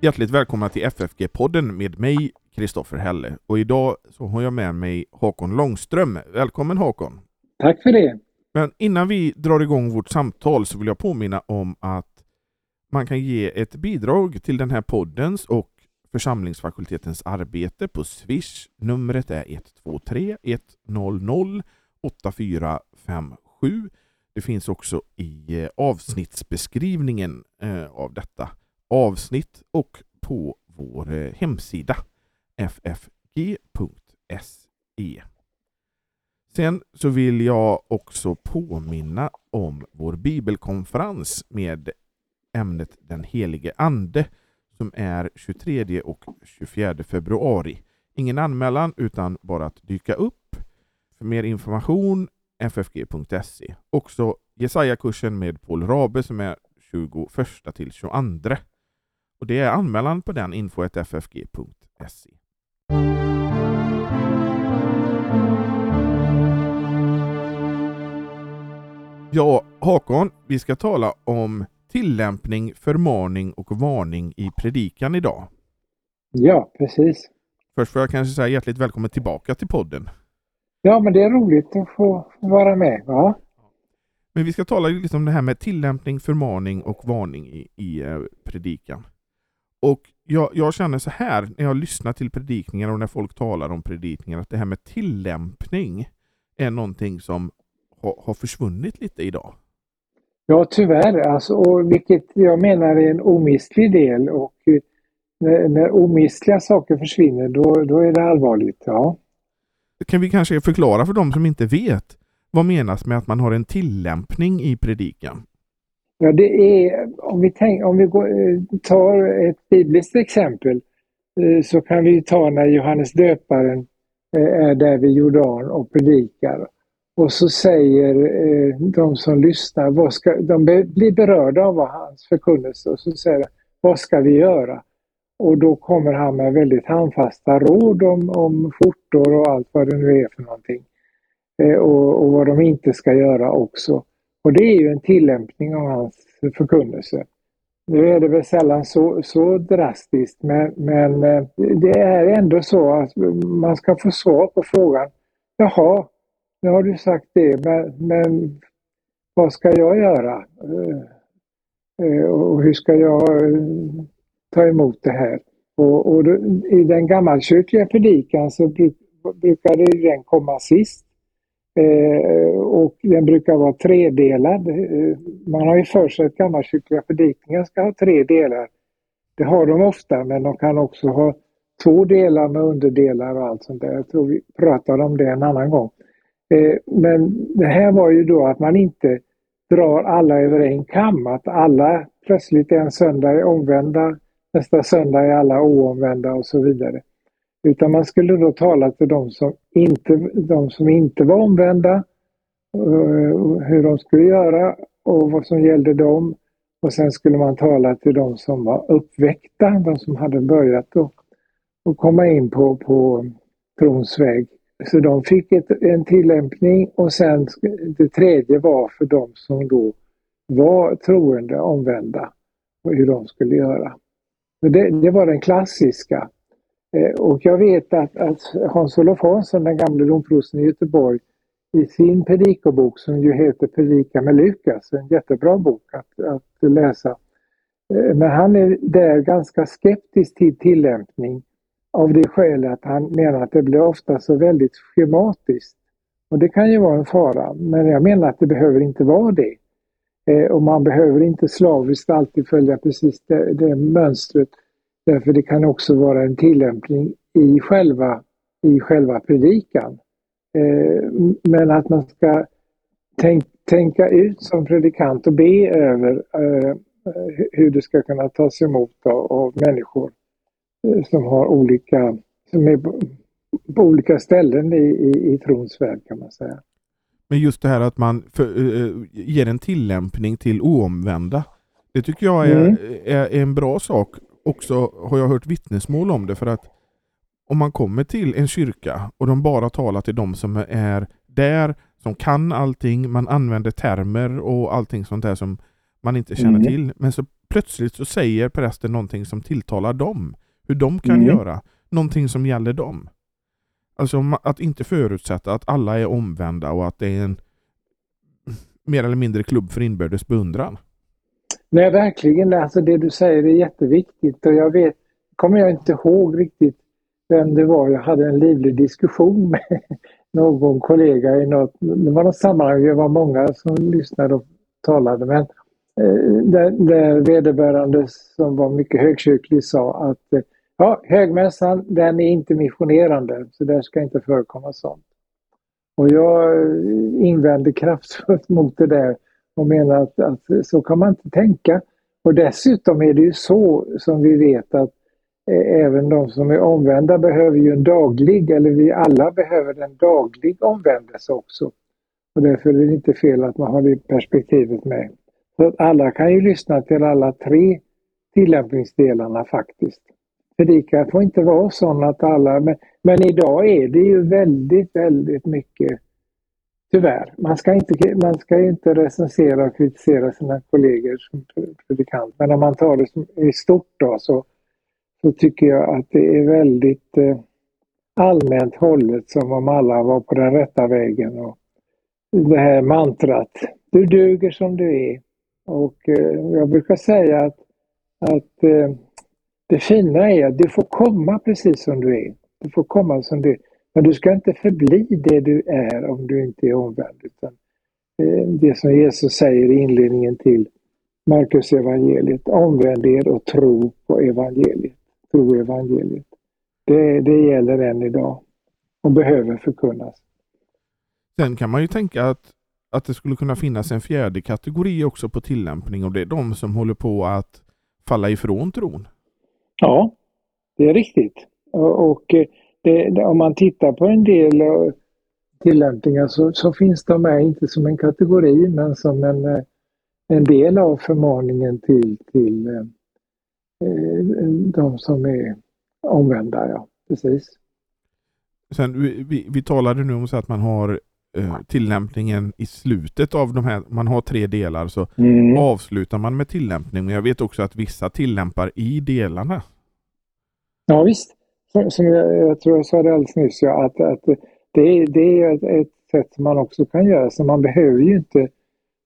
Hjärtligt välkomna till FFG-podden med mig, Kristoffer Helle. Och idag så har jag med mig Håkon Långström. Välkommen Håkon! Tack för det! Men innan vi drar igång vårt samtal så vill jag påminna om att man kan ge ett bidrag till den här poddens och församlingsfakultetens arbete på Swish. Numret är 123 100 8457. Det finns också i eh, avsnittsbeskrivningen eh, av detta avsnitt och på vår eh, hemsida ffg.se. Sen så vill jag också påminna om vår bibelkonferens med ämnet Den helige Ande som är 23 och 24 februari. Ingen anmälan utan bara att dyka upp. För mer information ffg.se. Också Jesaja-kursen med Paul Rabe som är 21 till 22. Och det är anmälan på den info.ffg.se. Ja, Hakon, vi ska tala om tillämpning, förmaning och varning i predikan idag. Ja, precis. Först får jag kanske säga hjärtligt välkommen tillbaka till podden. Ja, men det är roligt att få vara med. Ja. Men vi ska tala lite om det här med tillämpning, förmaning och varning i, i eh, predikan. Och jag, jag, känner så här när jag lyssnar till predikningar och när folk talar om predikningar att det här med tillämpning är någonting som ha, har försvunnit lite idag. Ja, tyvärr. Alltså, och vilket jag menar är en omistlig del. Och eh, när, när omistliga saker försvinner, då, då är det allvarligt. Ja. Kan vi kanske förklara för de som inte vet vad menas med att man har en tillämpning i predikan? Ja, det är, om vi, tänk, om vi går, eh, tar ett bibliskt exempel eh, så kan vi ta när Johannes döparen eh, är där vid Jordan och predikar. Och så säger de som lyssnar, vad ska, de blir berörda av hans förkunnelse och så säger de, vad ska vi göra? Och då kommer han med väldigt handfasta råd om, om skjortor och allt vad det nu är för någonting. Och, och, vad de inte ska göra också. Och det är ju en tillämpning av hans förkunnelse. Nu är det väl sällan så, så drastiskt men, men eh, det är ändå så att man ska få svar på frågan. Jaha, nu har du sagt det men, men vad ska jag göra? Eh, eh, och hur ska jag ta emot det här. Och, och då, I den gammalkyrkliga predikan så bruk, brukade den komma sist. Eh, och den brukar vara tredelad. Eh, man har ju för sig att gammalkyrkliga predikningar ska ha tre delar. Det har de ofta men de kan också ha två delar med underdelar och allt sånt där. Jag tror vi pratar om det en annan gång. Eh, men det här var ju då att man inte drar alla över en kam, att alla plötsligt en söndag är omvända nästa söndag är alla oomvända och så vidare. Utan man skulle då tala till de som inte, de som inte var omvända, eh, hur de skulle göra och vad som gällde dem. Och sen skulle man tala till de som var uppväckta, de som hade börjat att, att komma in på, på trons väg. Så de fick ett, en tillämpning och sen det tredje var för de som då var troende, omvända, och hur de skulle göra. Det, det var den klassiska. Eh, och jag vet att, att Hans-Olof Hansson, den gamle domprosten i Göteborg, i sin predikobok som ju heter Predika med Lukas, en jättebra bok att, att läsa. Eh, men han är där ganska skeptisk till tillämpning av det skälet att han menar att det blir ofta så väldigt schematiskt. Och det kan ju vara en fara, men jag menar att det behöver inte vara det. Eh, och man behöver inte slaviskt alltid följa precis det, det mönstret. Därför det kan också vara en tillämpning i själva, i själva predikan. Eh, men att man ska tänk, tänka ut som predikant och be över eh, hur det ska kunna tas emot av människor som har olika, som är på olika ställen i, i, i trons värld kan man säga. Men just det här att man för, ger en tillämpning till oomvända. Det tycker jag är, mm. är, är, en bra sak. Också har jag hört vittnesmål om det för att om man kommer till en kyrka och de bara talar till de som är där, som kan allting, man använder termer och allting sånt där som man inte känner mm. till. Men så plötsligt så säger prästen någonting som tilltalar dem. Hur de kan Mm. göra. Någonting som gäller dem. Alltså att inte förutsätta att alla är omvända och att det är en mer eller mindre klubb för inbördes beundran. Nej, verkligen. Alltså det du säger är jätteviktigt och jag vet, kommer jag inte ihåg riktigt vem det var. Jag hade en livlig diskussion med någon kollega i något, det var något sammanhang, det var många som lyssnade och talade, men eh, där, där vederbörande som var mycket högkyrklig sa att eh, ja, högmässan den är inte missionerande, så där ska inte förekomma sånt. Och jag eh, invände kraftfullt mot det där och menar att, att så kan man inte tänka. Och dessutom är det ju så som vi vet att eh, även de som är omvända behöver ju en daglig, eller vi alla behöver en daglig omvändelse också. Och därför är det inte fel att man har det perspektivet med. Så att alla kan ju lyssna till alla tre tillämpningsdelarna faktiskt. Predikan får inte vara sån att alla, men, men idag är det ju väldigt, väldigt mycket Tyvärr. Man ska, inte, man ska inte recensera och kritisera sina kollegor som predikant. Men om man tar det som, i stort då så, så tycker jag att det är väldigt eh, allmänt hållet som om alla var på den rätta vägen. Och det här mantrat, du duger som du är. Och eh, jag brukar säga att, att eh, det fina är att du får komma precis som du är. Du får komma som du är. Men du ska inte förbli det du är om du inte är omvänd. Utan eh, det som Jesus säger i inledningen till Markus evangeliet, omvänd er och tro på evangeliet. Tro evangeliet. Det, det gäller än idag och behöver förkunnas. Sen kan man ju tänka att, att det skulle kunna finnas en fjärde kategori också på tillämpning och det är de som håller på att falla ifrån tron. Ja, det är riktigt. Och, och eh, det, om man tittar på en del eh, tillämpningar så, så, finns de med, inte som en kategori, men som en, eh, en del av förmaningen till, till eh, de som är omvända. Ja, precis. Sen, vi, vi, vi talade nu om så att man har eh, tillämpningen i slutet av de här, man har tre delar, så Mm. avslutar man med tillämpning. Men jag vet också att vissa tillämpar i delarna. Ja visst, som, som jag, jag tror jag sa det alldeles nyss, ja, att, att det, det är ett, ett sätt som man också kan göra, så man behöver ju inte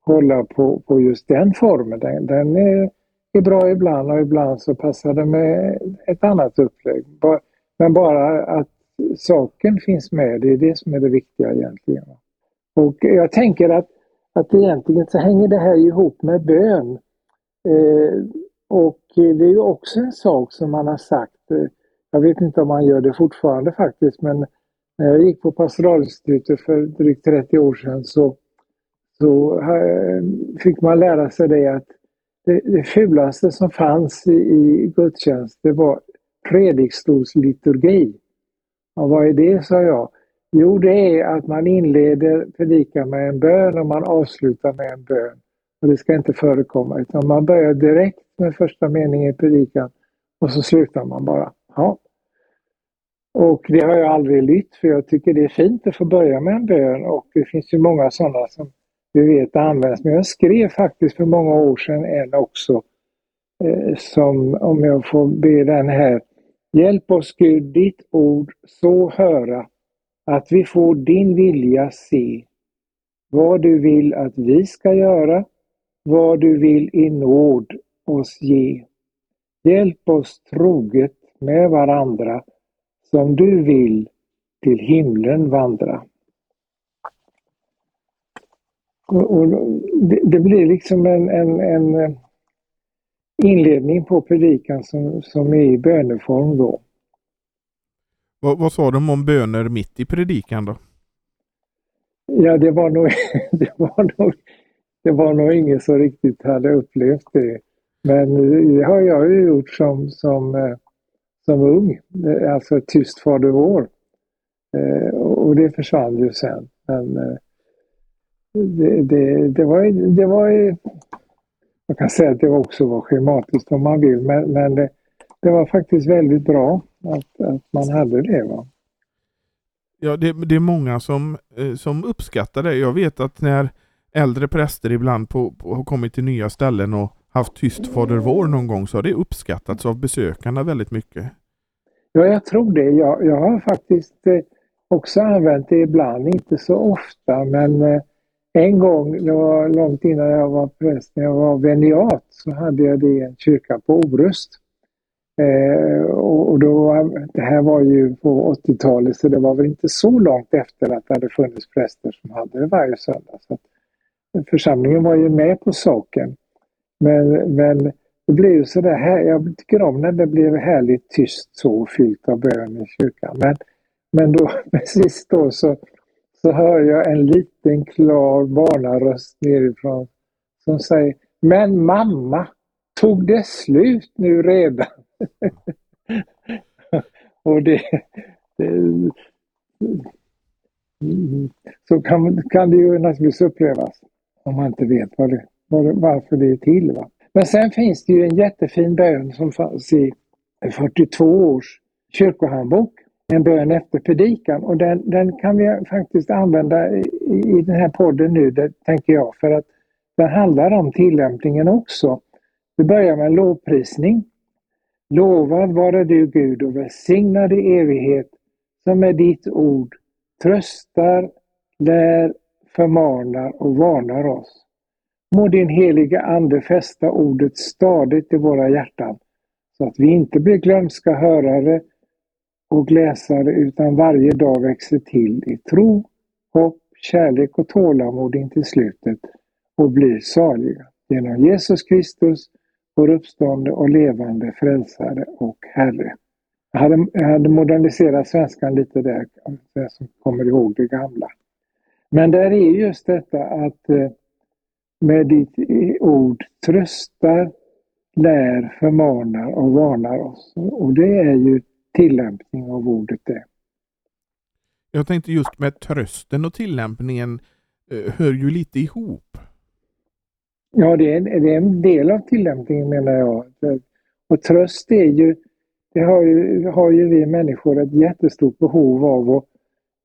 hålla på, på just den formen. Den, den är, är bra ibland och ibland så passar det med ett annat upplägg. Men bara att saken finns med, det är det som är det viktiga egentligen. Och jag tänker att, att egentligen så hänger det här ihop med bön. Eh, och det är ju också en sak som man har sagt, eh, jag vet inte om man gör det fortfarande faktiskt, men när jag gick på pastoralinstitutet för drygt 30 år sedan så, så eh, fick man lära sig det att det, det fulaste som fanns i, i gudstjänst, det var predikstolsliturgi. Och vad är det, sa jag. Jo, det är att man inleder predikan med en bön och man avslutar med en bön. Och det ska inte förekomma, utan man börjar direkt med första meningen i predikan och så slutar man bara. Ja. Och det har jag aldrig lytt, för jag tycker det är fint att få börja med en bön och det finns ju många sådana som vi vet används. Men jag skrev faktiskt för många år sedan en också, eh, som, om jag får be den här, Hjälp oss Gud, ditt ord så höra, att vi får din vilja se, vad du vill att vi ska göra, vad du vill i nåd oss ge. Hjälp oss troget med varandra, som du vill till himlen vandra. Och, och det, det blir liksom en, en, en inledning på predikan som, som är i böneform då. Vad, vad sa de om böner mitt i predikan då? Ja, det var nog, det var nog, det var nog ingen som riktigt hade upplevt det. Men det har jag ju gjort som, som, eh, som ung, eh, alltså alltså Tyst fader vår. Eh, Och det försvann ju sen. Men eh, det, det, det var, det var man kan säga att det också var schematiskt om man vill, men, men det, det var faktiskt väldigt bra att, att man hade det. Va? Ja, det, det är många som, eh, som uppskattar det. Jag vet att när äldre präster ibland på, på, har kommit till nya ställen och haft tyst Fader vår någon gång så har det uppskattats av besökarna väldigt mycket. Ja, jag tror det. Jag, jag har faktiskt eh, också använt det ibland, inte så ofta, men eh, en gång, det var långt innan jag var präst, när jag var veniat, så hade jag det i en kyrka på Orust. Eh, och då, det här var ju på 80-talet så det var väl inte så långt efter att det hade funnits präster som hade det varje söndag. Så församlingen var ju med på saken. Men, men det blev ju sådär här, jag tycker om när det blev härligt tyst så fyllt av bön i kyrkan. Men, men då precis då så, så hör jag en liten klar barnaröst nerifrån som säger Men mamma, tog det slut nu redan? och det, det, mm, så kan, kan det ju naturligtvis upplevas om man inte vet vad det, varför det är till. Va? Men sen finns det ju en jättefin bön som fanns i 42 års kyrkohandbok. En bön efter predikan och den, den kan vi faktiskt använda i, i den här podden nu, det tänker jag, för att den handlar om tillämpningen också. Vi börjar med en lovprisning. Lovad vare du Gud och välsignad i evighet som med ditt ord tröstar, lär, förmanar och varnar oss. Må din heliga Ande fästa ordet stadigt i våra hjärtan så att vi inte blir glömska hörare och läsare utan varje dag växer till i tro, hopp, kärlek och tålamod in till slutet och blir saliga. Genom Jesus Kristus, vår uppstående och levande frälsare och Herre. Jag hade, jag hade moderniserat svenskan lite där, alltså, den som kommer ihåg det gamla. Men där är just detta att eh, med ditt ord tröstar, lär, förmanar och varnar oss. Och det är ju tillämpning av ordet det. Jag tänkte just med trösten och tillämpningen eh, hör ju lite ihop. Ja, det är, det är en del av tillämpningen menar jag. Och tröst är ju, det har ju, har ju vi människor ett jättestort behov av. Och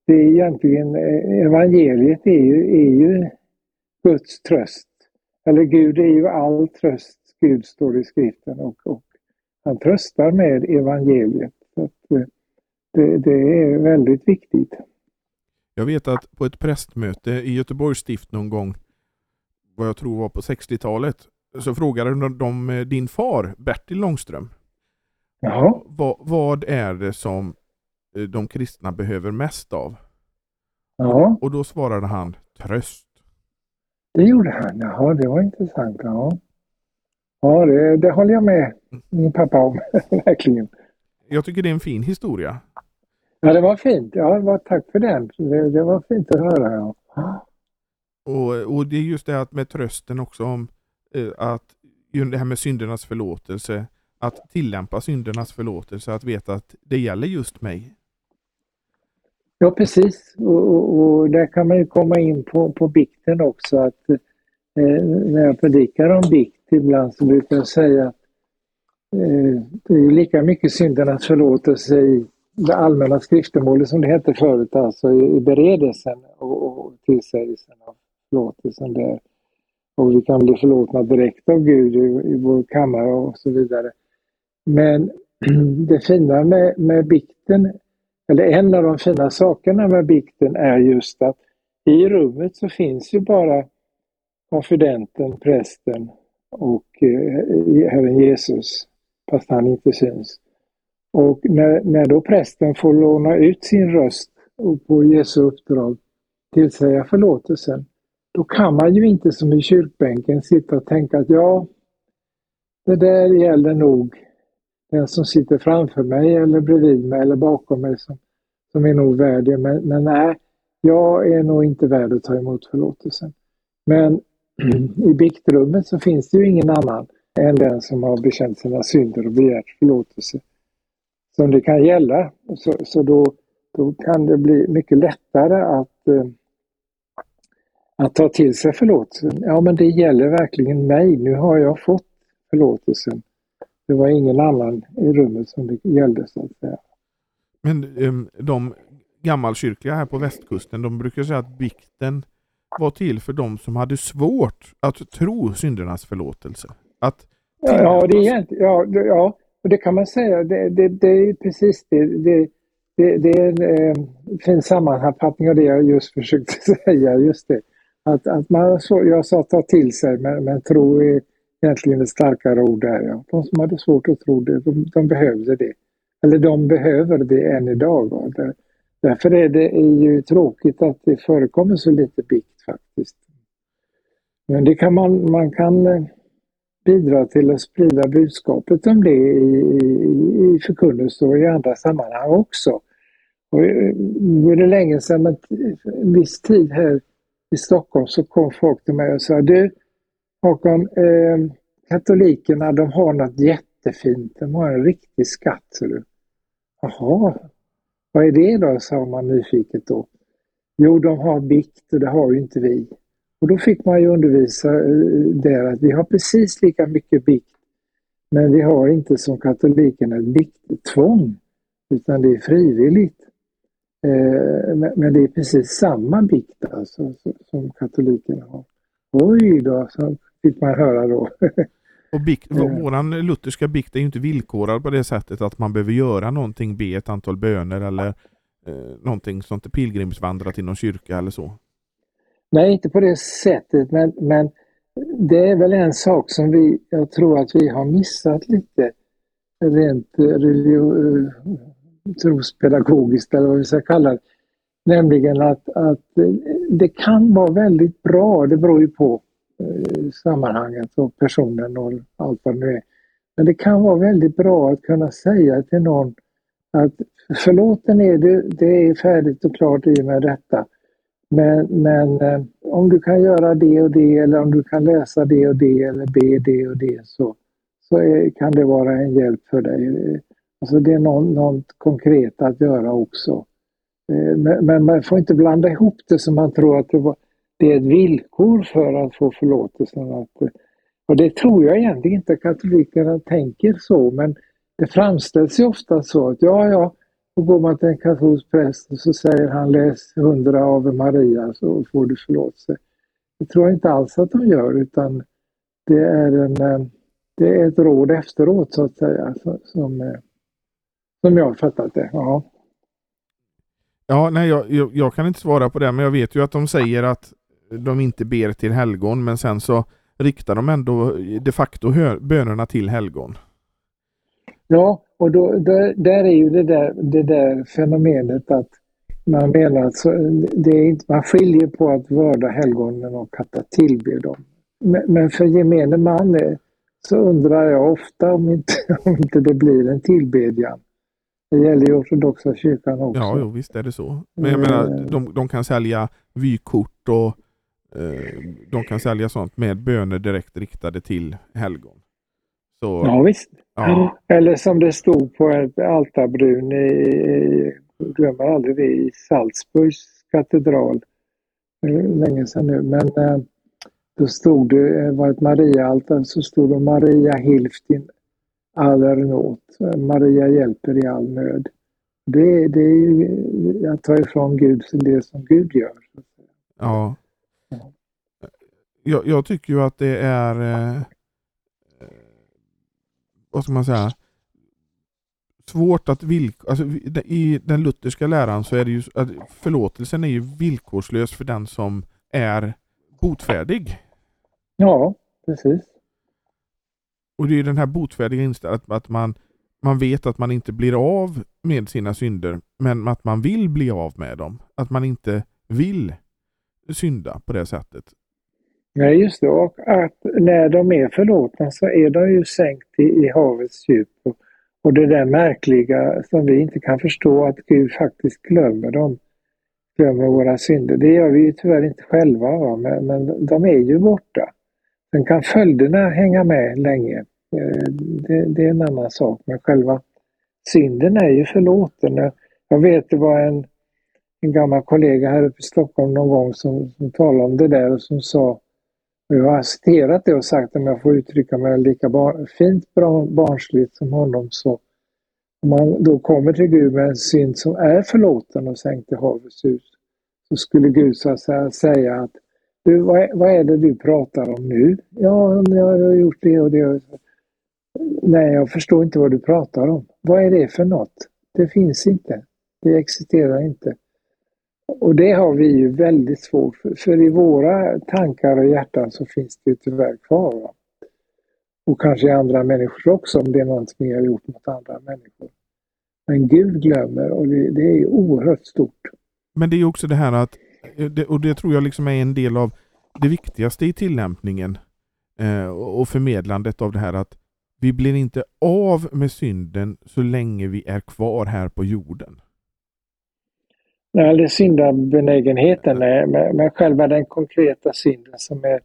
det är egentligen, eh, evangeliet är ju, är ju Guds tröst. Eller Gud är ju all tröst, Gud står i skriften och, och han tröstar med evangeliet. Så eh, det, det är väldigt viktigt. Jag vet att på ett prästmöte i Göteborgs stift någon gång, vad jag tror var på 60-talet, så frågade de din far Bertil Långström. Ja. Vad, vad är det som eh, de kristna behöver mest av? Ja. Och då svarade han tröst. Det gjorde han, jaha det var intressant. Ja, ja det, det håller jag med min pappa om, verkligen. Jag tycker det är en fin historia. Ja det var fint, ja var, tack för den. Det, det var fint att höra. Ja. Och, och det är just det att med trösten också om eh, att det här med syndernas förlåtelse, att tillämpa syndernas förlåtelse, att veta att det gäller just mig. Ja precis och, och, och, där kan man ju komma in på, på bikten också att eh, när jag predikar om bikt ibland så brukar jag säga att eh, det är lika mycket syndernas förlåtelse i det allmänna skriftemålet som det hette förut, alltså i, i beredelsen och, och tillsägelsen av förlåtelsen där. Och vi kan bli förlåtna direkt av Gud i, i vår kammare och så vidare. Men det fina med, med bikten eller en av de fina sakerna med bikten är just att i rummet så finns ju bara konfidenten, prästen och eh, Herren Jesus, fast han inte syns. Och när, när då prästen får låna ut sin röst och på Jesu uppdrag tillsäga förlåtelsen, då kan man ju inte som i kyrkbänken sitta och tänka att ja, det där gäller nog den som sitter framför mig eller bredvid mig eller bakom mig som, som är nog värd det. Men, men nej, jag är nog inte värd att ta emot förlåtelsen. Men i biktrummet så finns det ju ingen annan än den som har bekänt sina synder och begärt förlåtelse som det kan gälla. Så, så då, då kan det bli mycket lättare att, eh, att ta till sig förlåtelsen. Ja, men det gäller verkligen mig. Nu har jag fått förlåtelsen. Det var ingen annan i rummet som det gällde så att säga. Men um, de gammalkyrkliga här på västkusten, de brukar säga att bikten var till för de som hade svårt att tro syndernas förlåtelse. Att ja, det är ja, ja, och det kan man säga. Det, det, det är precis det. det det, det är en eh, fin sammanfattning av det jag just försökte säga. Just det. Att, att man, så, jag sa ta till sig, men, men tro är egentligen ett starkare ord där. Ja. De som hade svårt att tro det, de, de behövde det. Eller de behöver det än idag. Där, därför är det är ju tråkigt att det förekommer så lite bikt faktiskt. Men det kan man, man kan eh, bidra till att sprida budskapet om det i, i, i förkunnelse och i andra sammanhang också. Och eh, nu är det länge sedan, men en viss tid här i Stockholm så kom folk till mig och sa du Håkan, eh, katolikerna de har något jättefint, de har en riktig skatt. Ser du. Jaha, vad är det då, sa man nyfiket då. Jo, de har bikt och det har ju inte vi. Och då fick man ju undervisa eh, där att vi har precis lika mycket bikt, men vi har inte som katolikerna ett bikttvång, utan det är frivilligt. Eh, men det är precis samma bikt alltså, som katolikerna har. Oj då, så fick man höra då. Och bikt, våran lutherska bikt är ju inte villkorad på det sättet att man behöver göra någonting, be ett antal böner eller eh, någonting sånt, pilgrimsvandra till någon kyrka eller så. Nej, inte på det sättet, men, men det är väl en sak som vi, jag tror att vi har missat lite rent religiöst trospedagogiskt eller vad vi ska kalla det. Nämligen att, att det kan vara väldigt bra, det beror ju på eh, Eh, sammanhanget och personen och allt vad det nu är. Men det kan vara väldigt bra att kunna säga till någon att förlåten är du, det är färdigt och klart i och med detta. Men, men eh, om du kan göra det och det eller om du kan läsa det och det eller be det och det så, så är, kan det vara en hjälp för dig. Eh, alltså det är någon, något konkret att göra också. Men, men man får inte blanda ihop det som man tror att det, var, det är ett villkor för att få förlåtelsen. Att, och det tror jag egentligen inte katolikerna tänker så, men det framställs ju ofta så att ja, ja, då går man till en katolsk präst och så säger han läs hundra av Maria så får du förlåtelse. Det tror jag inte alls att de gör utan det är, en, eh, det är ett råd efteråt så att säga som, eh, som jag har fattat det. Ja, ja nej, jag, jag, jag, kan inte svara på det, men jag vet ju att de säger att de inte ber till helgon, men sen så riktar de ändå de facto bönerna till helgon. Ja, och då, där, där är ju det där, det där fenomenet att man menar att så, det är inte, man skiljer på att vörda helgonen och att tillbe dem. Men, men för gemene man är, så undrar jag ofta om inte, om inte det blir en tillbedjan. Det gäller ju ortodoxa kyrkan också. Ja, jo, visst är det så. Men jag menar, eh. de, de kan sälja vykort och de kan sälja sånt med böner direkt riktade till helgon. Så, ja, visst. Ja. Eller som det stod på ett altarbrun i, glömmer aldrig det, i Salzburgs katedral. Länge sedan nu, men eh, då stod det, var ett Mariaaltare, så stod det Maria Hilftin aller nåd. Maria hjälper i all nöd. Det, det är ju att ta ifrån Gud det som Gud gör. Ja. Jag, jag, tycker ju att det är eh, vad ska man säga svårt att villkora, alltså, i den lutherska läran så är det ju att förlåtelsen är ju villkorslös för den som är botfärdig. Ja, precis. Och det är den här botfärdiga inställningen att man, man vet att man inte blir av med sina synder, men att man vill bli av med dem. Att man inte vill synda på det sättet. Nej, just det. Och att när de är förlåtna så är de ju sänkt i, i havets djup. Och, och det där märkliga som vi inte kan förstå att Gud faktiskt glömmer dem. Glömmer våra synder. Det gör vi ju tyvärr inte själva, va? Men, men de är ju borta. Sen kan följderna hänga med länge. Eh, det, det, är en annan sak, men själva synden är ju förlåten. Jag vet det var en, en gammal kollega här uppe i Stockholm någon gång som, som talade om det där och som sa, jag har citerat det och sagt om jag får uttrycka mig lika bar, fint bra, barnsligt som honom så om man då kommer till Gud med en synd som är förlåten och sänkt i havets hus så skulle Gud så att säga, säga att du, vad, är, vad är det du pratar om nu? Ja, jag har gjort det och det. Nej, jag förstår inte vad du pratar om. Vad är det för något? Det finns inte. Det existerar inte. Och det har vi ju väldigt svårt för, för i våra tankar och hjärtan så finns det tyvärr kvar. Va? Och kanske i andra människor också om det är något vi har gjort mot andra människor. Men Gud glömmer och det, det är oerhört stort. Men det är också det här att, eh, och det tror jag liksom är en del av det viktigaste i tillämpningen eh, och förmedlandet av det här att vi blir inte av med synden så länge vi är kvar här på jorden. Eller syndabenägenheten, nej, men själva den konkreta synden som är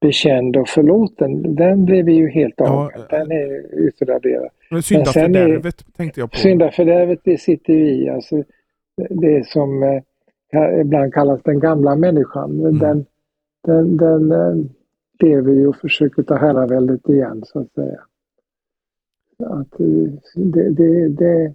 bekänd och förlåten, den blir vi ju helt av ja, Den är utraderad. Syndafördärvet tänkte jag på. Syndafördärvet det sitter ju i, alltså det som eh, ibland kallas den gamla människan. Mm. Den, den, den eh, lever ju och försöker ta herraväldet igen så att säga. Att eh, det, det, det,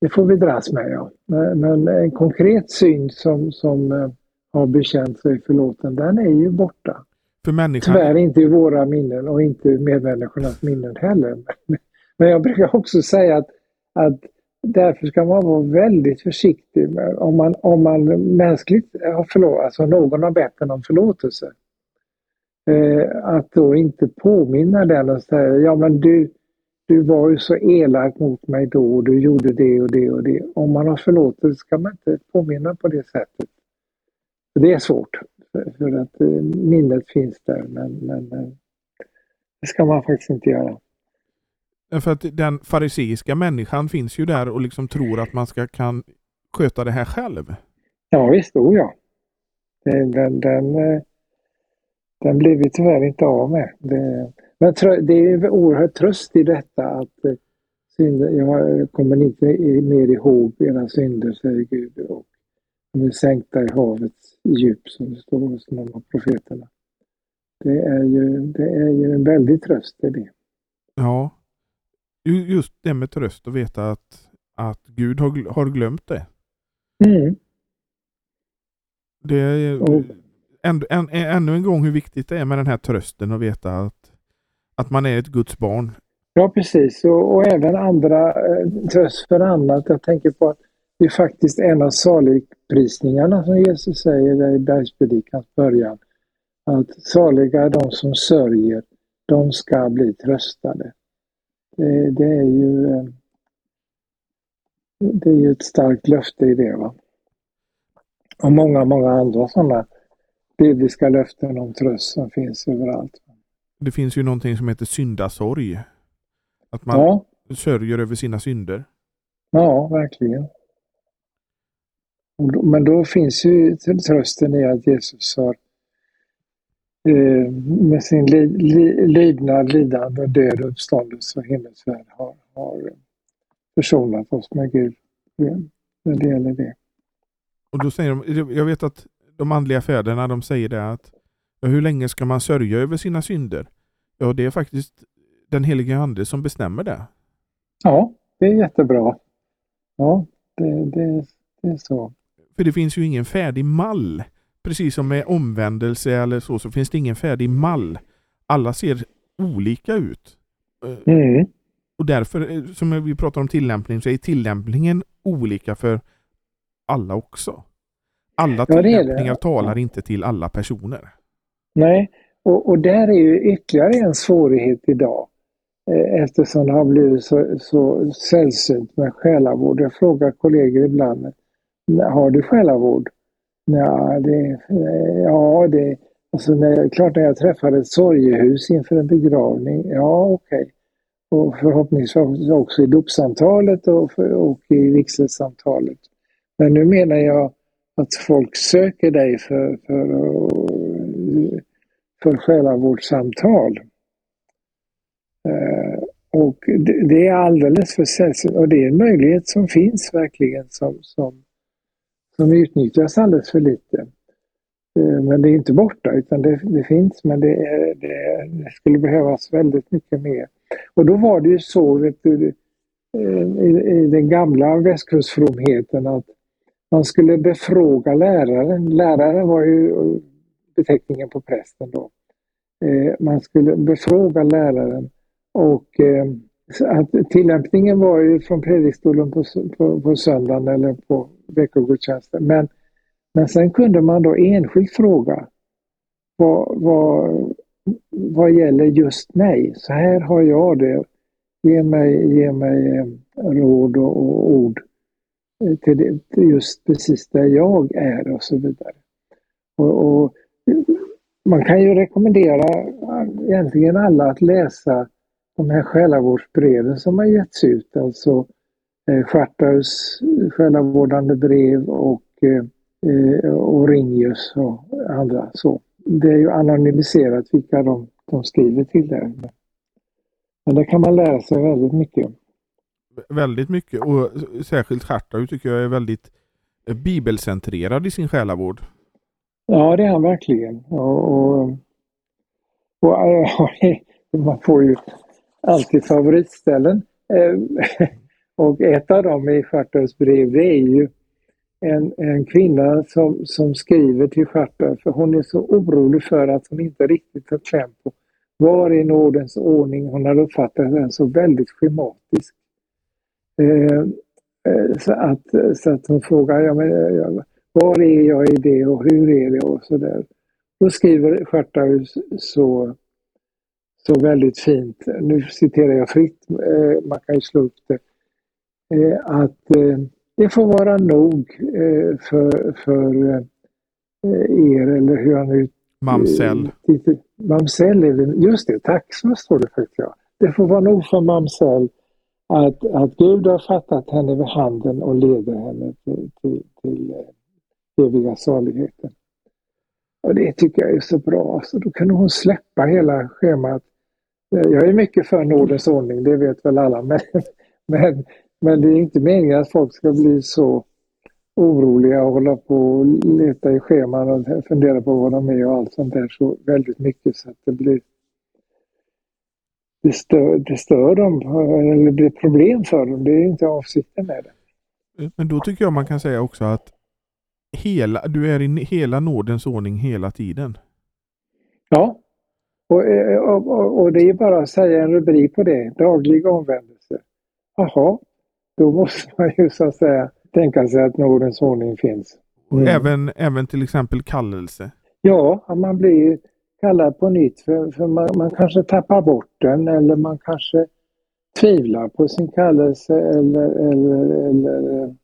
det får vi dras med ja. Men en konkret synd som, som eh, har bekänt sig förlåten, den är ju borta. För människan... Tyvärr inte i våra minnen och inte medmänniskornas minnen heller. Men jag brukar också säga att, att därför ska man vara väldigt försiktig med, om man, om man mänskligt har förlåtit, alltså någon har bett en om förlåtelse. Eh, att då inte påminna den och säga, ja men du, du var ju så elak mot mig då och du gjorde det och det och det. Om man har förlåtit ska man inte påminna på det sättet. Det är svårt, för att eh, minnet finns där men, men det ska man faktiskt inte göra. För att den fariseiska människan finns ju där och liksom tror att man ska kan sköta det här själv. Ja visst, oh ja. Den, den, den, eh, den blir vi tyvärr inte av med. Det, men det är oerhört tröst i detta att eh, synder, jag kommer inte mer ihåg era synder, säger Gud. Och de är sänkta i havets djup, som det står hos någon av profeterna. Det är ju, det är ju en väldig tröst i det. Ja, just det med tröst att veta att, att Gud har, har glömt det. Mm. Det är och, än, än, ännu en gång hur viktigt det är med den här trösten och veta att, att man är ett Guds barn. Ja precis och, och även andra eh, tröst för annat. Jag tänker på att det är faktiskt en av saligprisningarna som Jesus säger i bergspredikans början. Att saliga är de som sörjer, de ska bli tröstade. Det, det, är ju eh, det är ju ett starkt löfte i det. Va? Och många, många andra sådana bibliska löften om tröst som finns överallt. Det finns ju någonting som heter syndasorg. Att man ja. sörjer över sina synder. Ja, verkligen. Men då finns ju trösten i att Jesus har eh, med sin li, li, lydnad, lidande, död, uppståndelse och himmelsfärd har, har försonat oss med Gud när det gäller det. Och då säger de, jag vet att de andliga fäderna de säger det att ja, hur länge ska man sörja över sina synder? Ja, det är faktiskt den helige Ande som bestämmer det. Ja, det är jättebra. Ja, det, det, det är så. För det finns ju ingen färdig mall. Precis som med omvändelse eller så, så finns det ingen färdig mall. Alla ser olika ut. Mm. Och därför, eh, som vi pratar om tillämpning, så är tillämpningen olika för alla också. Alla ja, tillämpningar talar inte till alla personer. Nej, och, och där är ju ytterligare en svårighet idag eh, eftersom det har blivit så, så sällsynt med själavård. Jag frågar kollegor ibland, har du själavård? Ja, det, eh, ja, det alltså när, klart när jag träffar ett sorgehus inför en begravning, ja okej. Okay. Och förhoppningsvis också i dopsamtalet och, och i vigselsamtalet. Men nu menar jag att folk söker dig för, för, för själavårdssamtal. Eh, och det, är alldeles för sällsynt och det är en möjlighet som finns verkligen som, som, som utnyttjas alldeles för lite. Eh, men det är inte borta utan det, det finns men det, är, det, det, skulle behövas väldigt mycket mer. Och då var det ju så vet du, eh, i, i den gamla västkustfromheten att man skulle befråga läraren. Läraren var ju beteckningen på prästen då. Eh, man skulle befråga läraren och eh, att tillämpningen var ju från predikstolen på, på, på söndagen eller på veckogudstjänsten. Men, men sen kunde man då enskilt fråga vad, vad, vad gäller just mig? Så här har jag det. Ge mig, ge mig eh, råd och, och ord till, det, till, just precis där jag är och så vidare. Och, och, man kan ju rekommendera egentligen alla att läsa de här själavårdsbreven som har getts ut, alltså eh, Schartaus själavårdande brev och, eh, och Ringius och andra. Så. Det är ju anonymiserat vilka de, de skriver till där. Men där kan man lära sig väldigt mycket. Väldigt mycket och särskilt Schartau tycker jag är väldigt eh, bibelcentrerad i sin själavård. Ja, det är han verkligen. Och, och, och, äh, man får ju alltid favoritställen. Ehm, och ett av dem i Stjärtövs brev det är ju en, en kvinna som, som skriver till Stjärtö, för hon är så orolig för att hon inte riktigt har kläm på var i nådens ordning? Hon har uppfattat den så väldigt schematisk. Ehm, eh så, att, så att hon frågar, ja, men, var är jag i det och hur är det och så där. Då skriver Schartaus så, så väldigt fint, nu citerar jag fritt, eh, man kan ju slå upp det, eh, att eh, det får vara nog för, för er, eller hur han nu... Mamsell. Mamsell är det, just det, så står det faktiskt. Ja. Det får vara nog för Mamsell att, att Gud har fattat henne vid handen och leder henne till, till, till eviga saligheten. Och det tycker jag är så bra. så då kan hon släppa hela schemat. Jag är mycket för nådens ordning, det vet väl alla. Men, men, men det är inte meningen att folk ska bli så oroliga och hålla på och leta i scheman och fundera på vad de är och allt sånt där så väldigt mycket så att det blir det stör, det stör dem eller det blir problem för dem. Det är inte avsikten med det. Men då tycker jag man kan säga också att hela, du är i hela nådens ordning hela tiden. Ja, och, eh, och, och, det är bara att säga en rubrik på det, daglig omvändelse. Jaha, då måste man ju så att säga tänka sig att nådens ordning finns. Mm. Även, även till exempel kallelse? Ja, man blir kallad på nytt för, för man, man kanske tappar bort den eller man kanske tvivlar på sin kallelse eller, eller, eller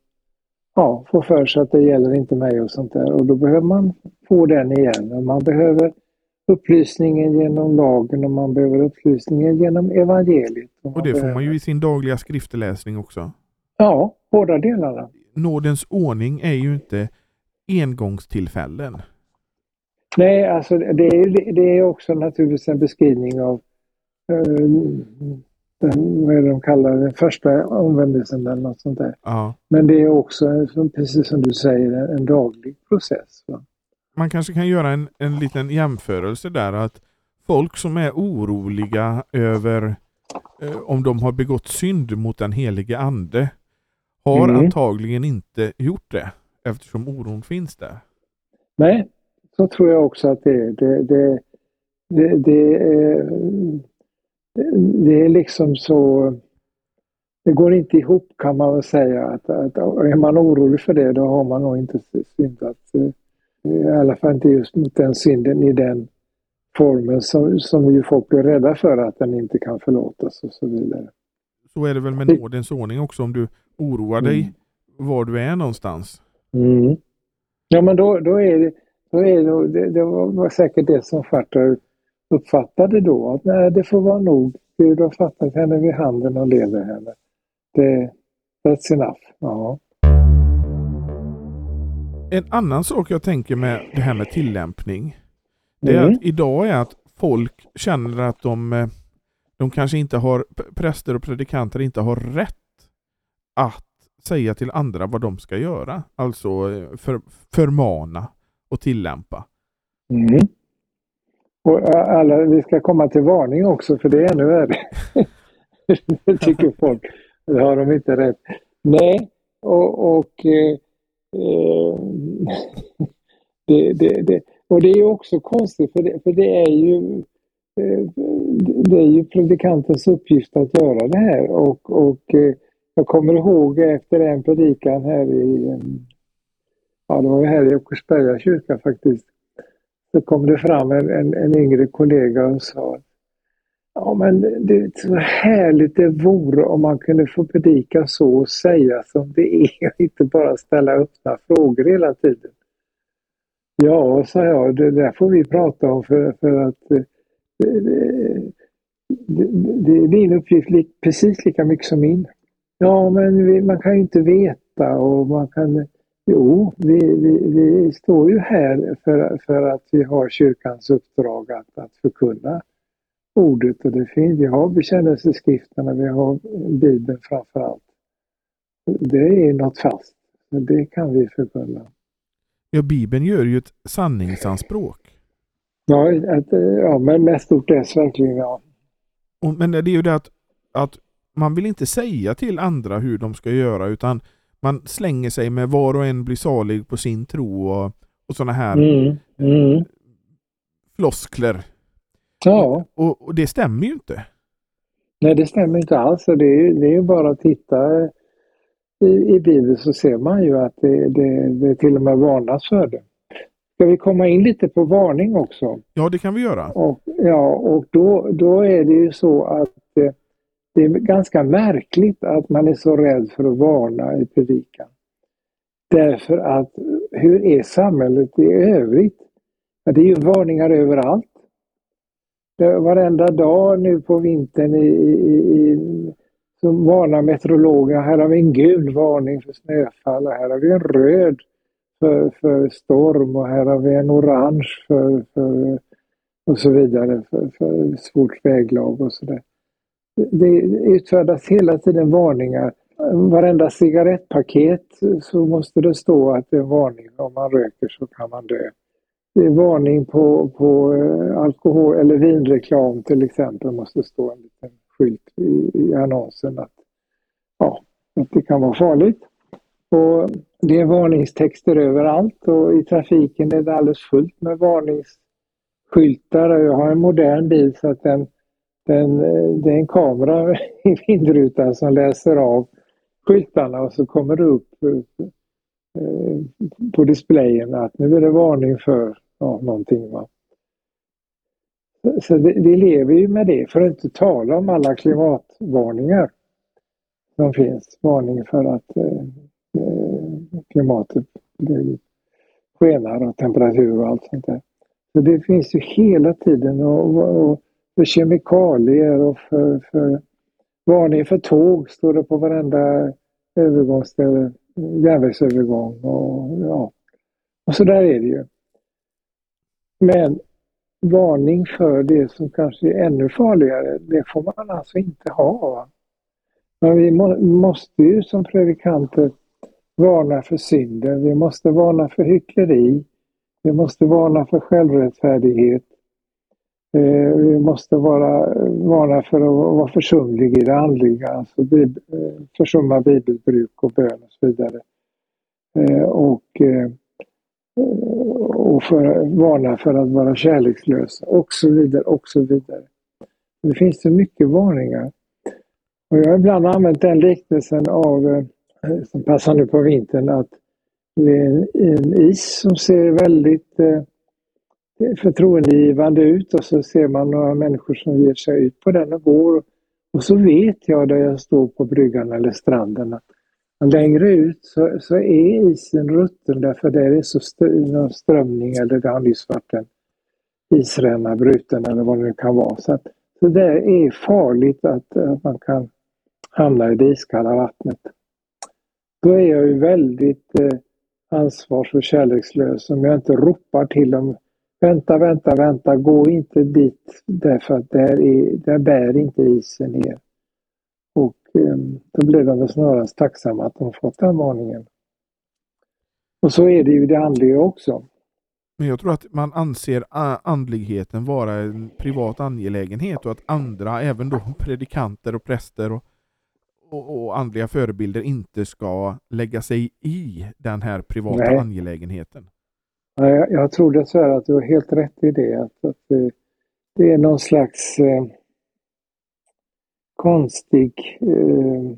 ja, får för sig att det gäller inte mig och sånt där. Och då behöver man få den igen. Och man behöver upplysningen genom lagen och man behöver upplysningen genom evangeliet. Och, och det behöver... får man ju i sin dagliga skriftläsning också. Ja, båda delarna. Nådens ordning är ju inte engångstillfällen. Nej, alltså det är, det är också naturligtvis en beskrivning av uh, den, vad är det de kallar den första omvändelsen eller något sånt där. Ja. Men det är också, precis som du säger, en daglig process. Va? Man kanske kan göra en, en liten jämförelse där att folk som är oroliga över eh, om de har begått synd mot den helige ande har mm. antagligen inte gjort det eftersom oron finns där. Nej, så tror jag också att det är. Det, det, det, det är det är liksom så... Det går inte ihop kan man väl säga. Att, att, är man orolig för det då har man nog inte syndat. Eh, I alla fall inte just mot den synden i den formen som, som ju folk är rädda för att den inte kan förlåtas och så vidare. Så är det väl med nådens ordning också om du oroar dig mm. var du är någonstans. Mm. Ja men då, då är det, då är det, det, det var säkert det som Fartar uppfattade då att nej, det får vara nog. Gud har fattat henne vid handen och leder henne. Det, that's enough. Ja. En annan sak jag tänker med det här med tillämpning. Det är mm. att idag är att folk känner att de, eh, de kanske inte har, präster och predikanter inte har rätt att säga till andra vad de ska göra. Alltså eh, för, förmana och tillämpa. Mm. Och eh, alla, vi ska komma till varning också för det är ännu värre. det tycker folk. Det har de inte rätt. Nej, och, och eh, eh, det, det, det, och det är också konstigt för det, för det är ju eh, det är ju predikantens uppgift att göra det här och, och eh, jag kommer ihåg efter en predikan här i, ja det var här i Åkersberga kyrka faktiskt, så kom det fram en, en, en yngre kollega och sa Ja men det är så härligt det vore om man kunde få predika så och säga som det är och inte bara ställa öppna frågor hela tiden. Ja, sa jag, det där får vi prata om för, för att eh, det, det, det, är din uppgift precis lika mycket som min. Ja, men man kan ju inte veta och man kan... Jo, vi, vi, vi står ju här för, för att vi har kyrkans uppdrag att, att förkunna ordet och det finns, vi har bekännelseskrifterna, vi har Bibeln framför allt. Det är något fast, det kan vi förkunna. Ja, Bibeln gör ju ett sanningsanspråk. Ja, ett, ja men med stort S verkligen, ja. Men det är ju det att, att man vill inte säga till andra hur de ska göra utan man slänger sig med var och en blir salig på sin tro och, och sådana här mm, mm. floskler. Ja. Och, och, det stämmer ju inte. Nej, det stämmer inte alls. Det är, det är bara att titta i, i Bibeln så ser man ju att det, det, det till och med varnas för det. Ska vi komma in lite på varning också? Ja, det kan vi göra. Och, ja, och då, då är det ju så att eh, det är ganska märkligt att man är så rädd för att varna i predikan. Därför att hur är samhället i övrigt? Det är ju varningar överallt. Varenda dag nu på vintern i, i, i, så varnar meteorologerna. Här har vi en gul varning för snöfall och här har vi en röd för, för storm och här har vi en orange för, för och så vidare för, för svårt väglag och sådär. Det utfärdas hela tiden varningar. Varenda cigarettpaket så måste det stå att det är varning. Om man röker så kan man dö. Det är varning på, på eh, alkohol eller vinreklam till exempel måste stå en liten skylt i, i annonsen att, ja, att det kan vara farligt. Och det är varningstexter överallt och i trafiken är det alldeles fullt med varningsskyltar. Jag har en modern bil så att den, den, eh, det är en kamera i vindrutan som läser av skyltarna och så kommer det upp eh, eh, på displayen att nu är det varning för ja, någonting. Va? Så vi lever ju med det, för att inte tala om alla klimatvarningar som finns. Varning för att eh, eh klimatet skenar och temperatur och allt sånt där. Så det finns ju hela tiden och, och för kemikalier och för, för varning för tåg står det på varenda övergångsställe, järnvägsövergång och ja. Och så där är det ju. Men varning för det som kanske är ännu farligare, det får man alltså inte ha. Men vi må, måste ju som predikanter varna för synden, vi måste varna för hyckleri, vi måste varna för självrättfärdighet, Eh, vi måste vara, varna för att vara försumlig i det andliga, alltså eh, försumma bibelbruk och bön och så vidare. Eh, och eh, och för, varna för att vara kärlekslös och så vidare och så vidare. Det finns så mycket varningar. Och jag har ibland använt den liknelsen av, eh, som passar nu på vintern, att det är en is som ser väldigt förtroendeingivande förtroendegivande ut och så ser man några människor som ger sig ut på den och går. Och så vet jag där jag står på bryggan eller stranden att Längre ut så, så är isen rutten därför där är så st någon strömning eller det har nyss varit en isränna bruten eller vad det nu kan vara. Så, att, så det är farligt att, att man kan hamna i det iskalla vattnet. Då är jag ju väldigt eh, ansvars och kärlekslös om jag inte ropar till dem Vänta, vänta, vänta, gå inte dit därför att där, är, där bär inte isen ner. Ehm, då blir de väl snarast tacksamma att de fått den varningen. Och så är det ju det andliga också. Men jag tror att man anser andligheten vara en privat angelägenhet och att andra, även då predikanter och präster och, och, och andliga förebilder inte ska lägga sig i den här privata Nej. angelägenheten. Jag, jag tror dessvärre att du har helt rätt i det. Att, att det, det är någon slags eh, konstig eh,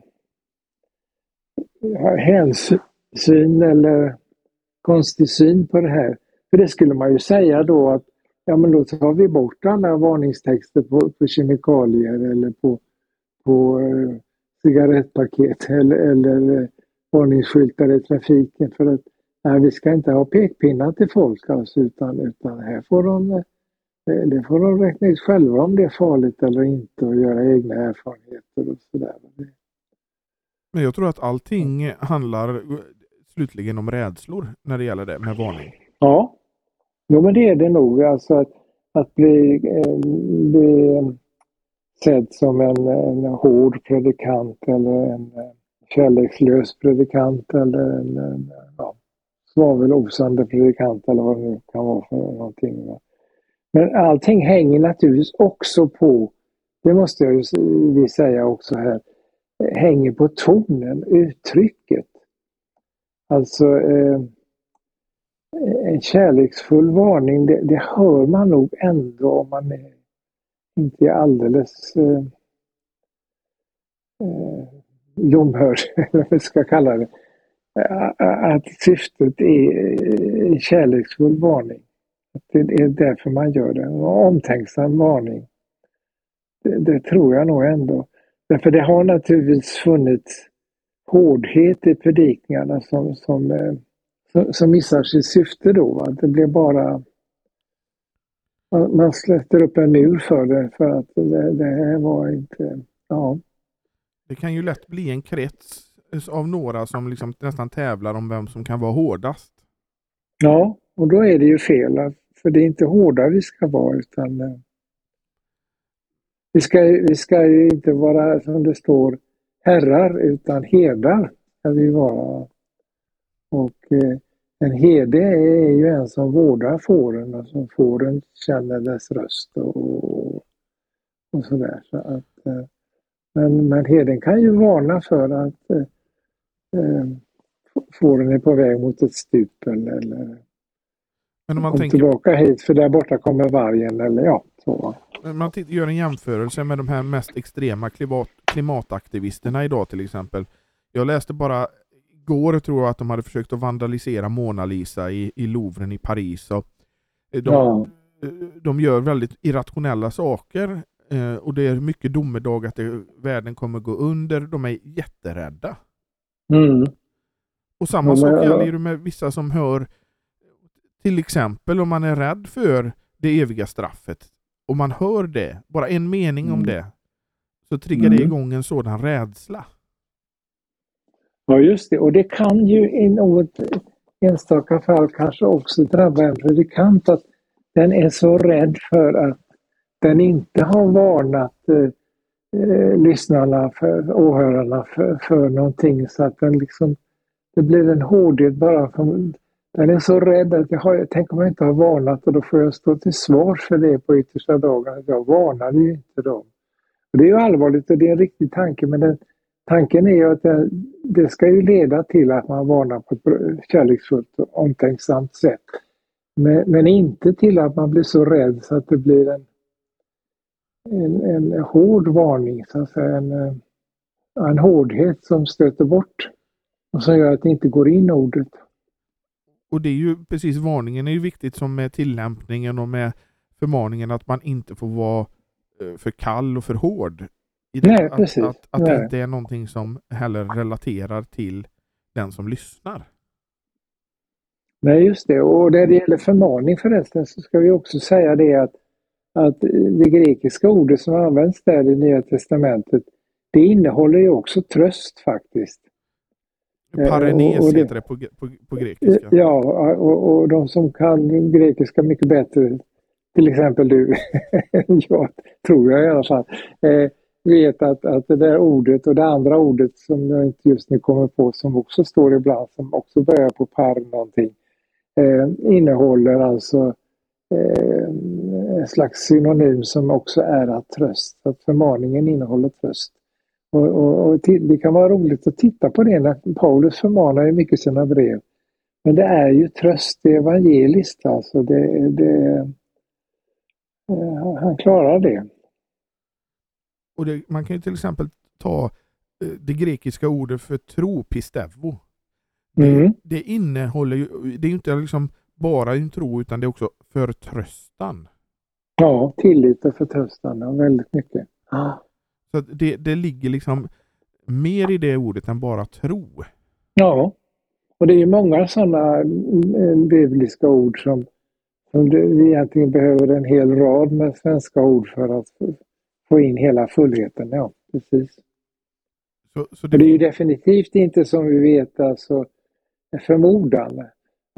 hänsyn eller konstig syn på det här. För det skulle man ju säga då att ja men då tar vi bort alla varningstexter på, på kemikalier eller på, på eh, cigarettpaket eller, eller eh, varningsskyltar i trafiken för att nej, vi ska inte ha pekpinnar till folk alltså, utan, utan här får de eh, det får de räkna ut själva om det är farligt eller inte och göra egna erfarenheter och sådär. Men jag tror att allting handlar slutligen om rädslor när det gäller det med varning. Ja, jo men det är det nog. Alltså att, att bli, eh, bli sedd som en, en hård predikant eller en eh, kärlekslös predikant eller en, en ja, svavelosande predikant eller vad det nu kan vara för någonting. Men allting hänger naturligtvis också på, det måste jag ju säga också här, hänger på tonen, uttrycket. Alltså eh, en kärleksfull varning, det, det, hör man nog ändå om man är, inte är alldeles eh, eh, ljumhörd, eller vad vi ska kalla det. Att syftet är en kärleksfull varning. Det är därför man gör det. En omtänksam varning. Det, det, tror jag nog ändå. Därför det har naturligtvis funnits hårdhet i predikningarna som, som, som, som missar sitt syfte då. Va? Det blir bara... Man släpper upp en mur för det för att det, det här var inte... Ja. Det kan ju lätt bli en krets av några som liksom nästan tävlar om vem som kan vara hårdast. Ja, och då är det ju fel. För det är inte hårda vi ska vara utan eh, vi ska, vi ska ju inte vara som det står herrar utan herdar ska vi vara. Och eh, en herde är ju en som vårdar fåren och som fåren känner dess röst och, och sådär. Så att, eh, men, men herden kan ju varna för att eh, fåren är på väg mot ett stup eller men om man Kom tänker, tillbaka hit för där borta kommer vargen eller ja, så. Men man gör en jämförelse med de här mest extrema klimat, klimataktivisterna idag till exempel. Jag läste bara igår tror jag att de hade försökt att vandalisera Mona Lisa i, i Louvren i Paris. Och de, ja. de gör väldigt irrationella saker eh, och det är mycket domedag att det, världen kommer gå under. De är jätterädda. Mm. Och samma ja, sak gäller ju med vissa som hör till exempel om man är rädd för det eviga straffet och man hör det, bara en mening mm. om det, så triggar mm. det igång en sådan rädsla. Ja just det, och det kan ju i något enstaka fall kanske också drabba en predikant att den är så rädd för att den inte har varnat eh, lyssnarna, för, åhörarna för, för någonting så att den liksom, det blir en hårdhet bara för... den är så rädd att jag, har, tänk om jag inte har varnat och då får jag stå till svars för det på yttersta dagen. Jag varnade ju inte dem. Och det är ju allvarligt och det är en riktig tanke men den, tanken är ju att det, det, ska ju leda till att man varnar på ett kärleksfullt och omtänksamt sätt. Men, men, inte till att man blir så rädd så att det blir en, en, en hård varning, så att säga. En, en hårdhet som stöter bort och som gör att det inte går in ordet. Och det är ju precis, varningen är ju viktigt som med tillämpningen och med förmaningen att man inte får vara eh, för kall och för hård. Nej, precis. Att, att, att Nej. det inte är någonting som heller relaterar till den som lyssnar. Nej, just det. Och när det gäller förmaning förresten så ska vi också säga det att, att det grekiska ordet som används där i Nya Testamentet, det innehåller ju också tröst faktiskt. Parenes och, heter det på, på, på grekiska. Ja, och, och de som kan grekiska mycket bättre, till exempel du, jag tror jag i alla fall, eh, vet att, att det där ordet och det andra ordet som jag inte just nu kommer på som också står ibland, som också börjar på par någonting, eh, innehåller alltså eh, en slags synonym som också är att tröst, att förmaningen innehåller tröst. Och, och, och det kan vara roligt att titta på det när Paulus förmanar ju mycket sina brev. Men det är ju tröst, det är evangeliskt alltså. Det, det, eh, han klarar det. Och det, man kan ju till exempel ta eh, det grekiska ordet för tro, pistevo. Det, Mm. det innehåller ju, det är ju inte liksom bara en tro utan det är också förtröstan. Ja, tillit och förtröstan, ja, väldigt mycket. Så det, det ligger liksom mer i det ordet än bara tro. Ja, och det är ju många sådana mm, bibliska ord som, som det, vi egentligen behöver en hel rad med svenska ord för att få- in hela fullheten. Ja, precis. Så, så Och det är ju definitivt inte som vi vet alltså förmodan.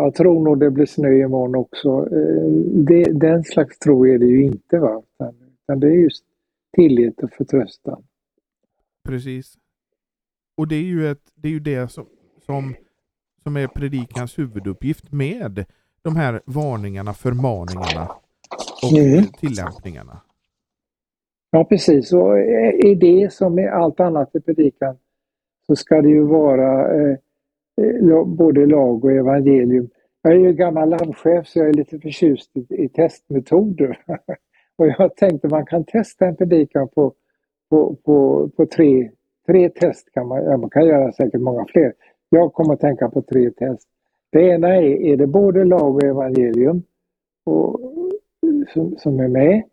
Jag tror nog det blir snö imorgon också. Eh, Det, den slags tro är det ju inte. Va? Utan, det är just tillit och förtröstan. Precis. Och det är ju, ett, det, är ju det som, som, som är predikans huvuduppgift med de här varningarna, förmaningarna och Mm. tillämpningarna. Ja, precis. Och i det som i allt annat i predikan så ska det ju vara eh, eh, Eh, både lag och evangelium. Jag är ju gammal landchef så jag är lite förtjust i, i testmetoder. och jag tänkte man kan testa en predikan på, på, på, på tre, tre test. Kan man, ja, man kan göra säkert många fler. Jag kommer att tänka på tre test. Det ena är, är det både lag och evangelium och, som, som är med?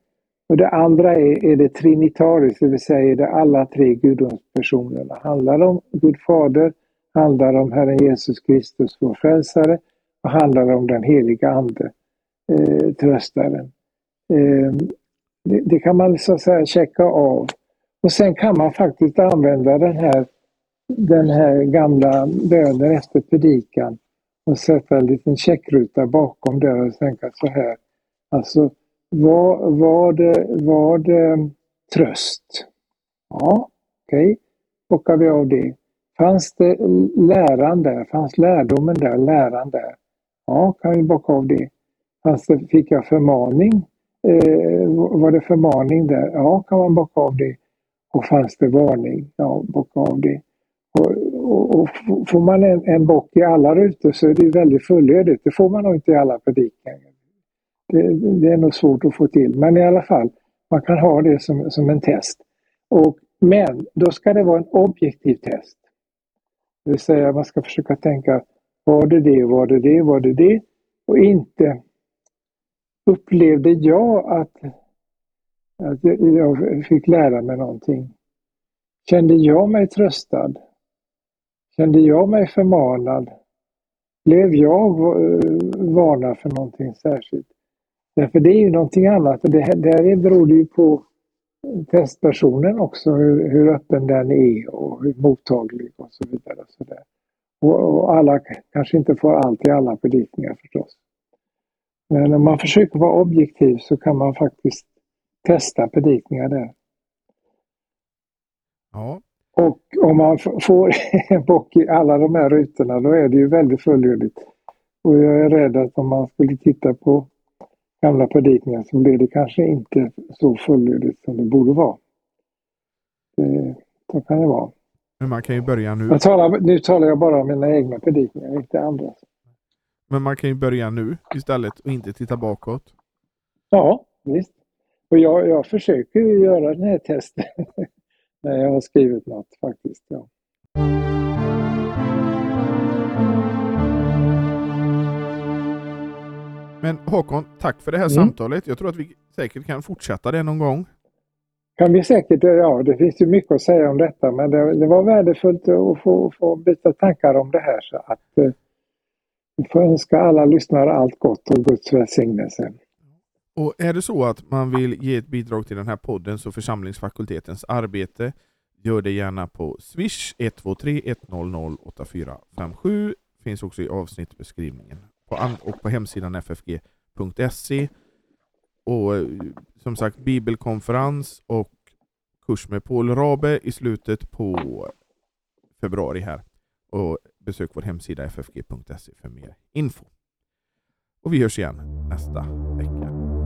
Och det andra är, är det trinitariskt, det vill säga är det alla tre gudomspersonerna. Handlar om Gud Fader, handlar om Herren Jesus Kristus, vår frälsare, och handlar om den heliga Ande, eh, tröstaren. Eh, det, det kan man så att säga checka av. Och sen kan man faktiskt använda den här, den här gamla bönen efter predikan och sätta en liten checkruta bakom där och tänka så här. Alltså, var, var, det, var det eh, tröst? Ja, okej. Okay. Bockar vi av det. Fanns det läran där? Fanns lärdomen där? Läran där? Ja, kan vi bocka av det. Fanns det, fick jag förmaning? Eh, var det förmaning där? Ja, kan man bocka av det. Och fanns det varning? Ja, bocka av det. Och, och, och får man en, en bock i alla rutor så är det väldigt fullödigt. Det får man nog inte i alla predikningar. Det, det, är nog svårt att få till, men i alla fall, man kan ha det som, som en test. Och, men då ska det vara en objektiv test. Det vill säga man ska försöka tänka, var det det, var det det, var det det? Och inte upplevde jag att, att jag fick lära mig någonting. Kände jag mig tröstad? Kände jag mig förmanad? Blev jag eh, varnad för någonting särskilt? Därför det är ju någonting annat. Det, där beror det ju på testpersonen också, hur, hur öppen den är och hur mottaglig och så vidare. Och, så där. Och, och alla kanske inte får allt i alla predikningar förstås. Men om man försöker vara objektiv så kan man faktiskt testa predikningar där. Ja. Och om man får en bock i alla de här rutorna då är det ju väldigt fullödigt. Och jag är rädd att om man skulle titta på gamla predikningar så blir det kanske inte så fullödigt som det borde vara. Det, så kan det vara. Men man kan ju börja nu. Talar, nu talar jag bara om mina egna predikningar, inte andra. Men man kan ju börja nu istället och inte titta bakåt. Ja, visst. Och jag, jag försöker göra den här testen när jag har skrivit något faktiskt. Ja. Men Håkon, tack för det här mm. samtalet. Jag tror att vi säkert kan fortsätta det någon gång. Kan vi säkert, ja det finns ju mycket att säga om detta men det, det var värdefullt att få, få byta tankar om det här så att eh, vi får önska alla lyssnare allt gott och Guds välsignelse. Och är det så att man vill ge ett bidrag till den här podden så församlingsfakultetens arbete gör det gärna på Swish 123 100 8457 finns också i avsnittbeskrivningen på och på hemsidan ffg.se. Och eh, som sagt bibelkonferens och kurs med Paul Rabe i slutet på februari här. Och besök vår hemsida ffg.se för mer info. Och vi hörs igen nästa vecka.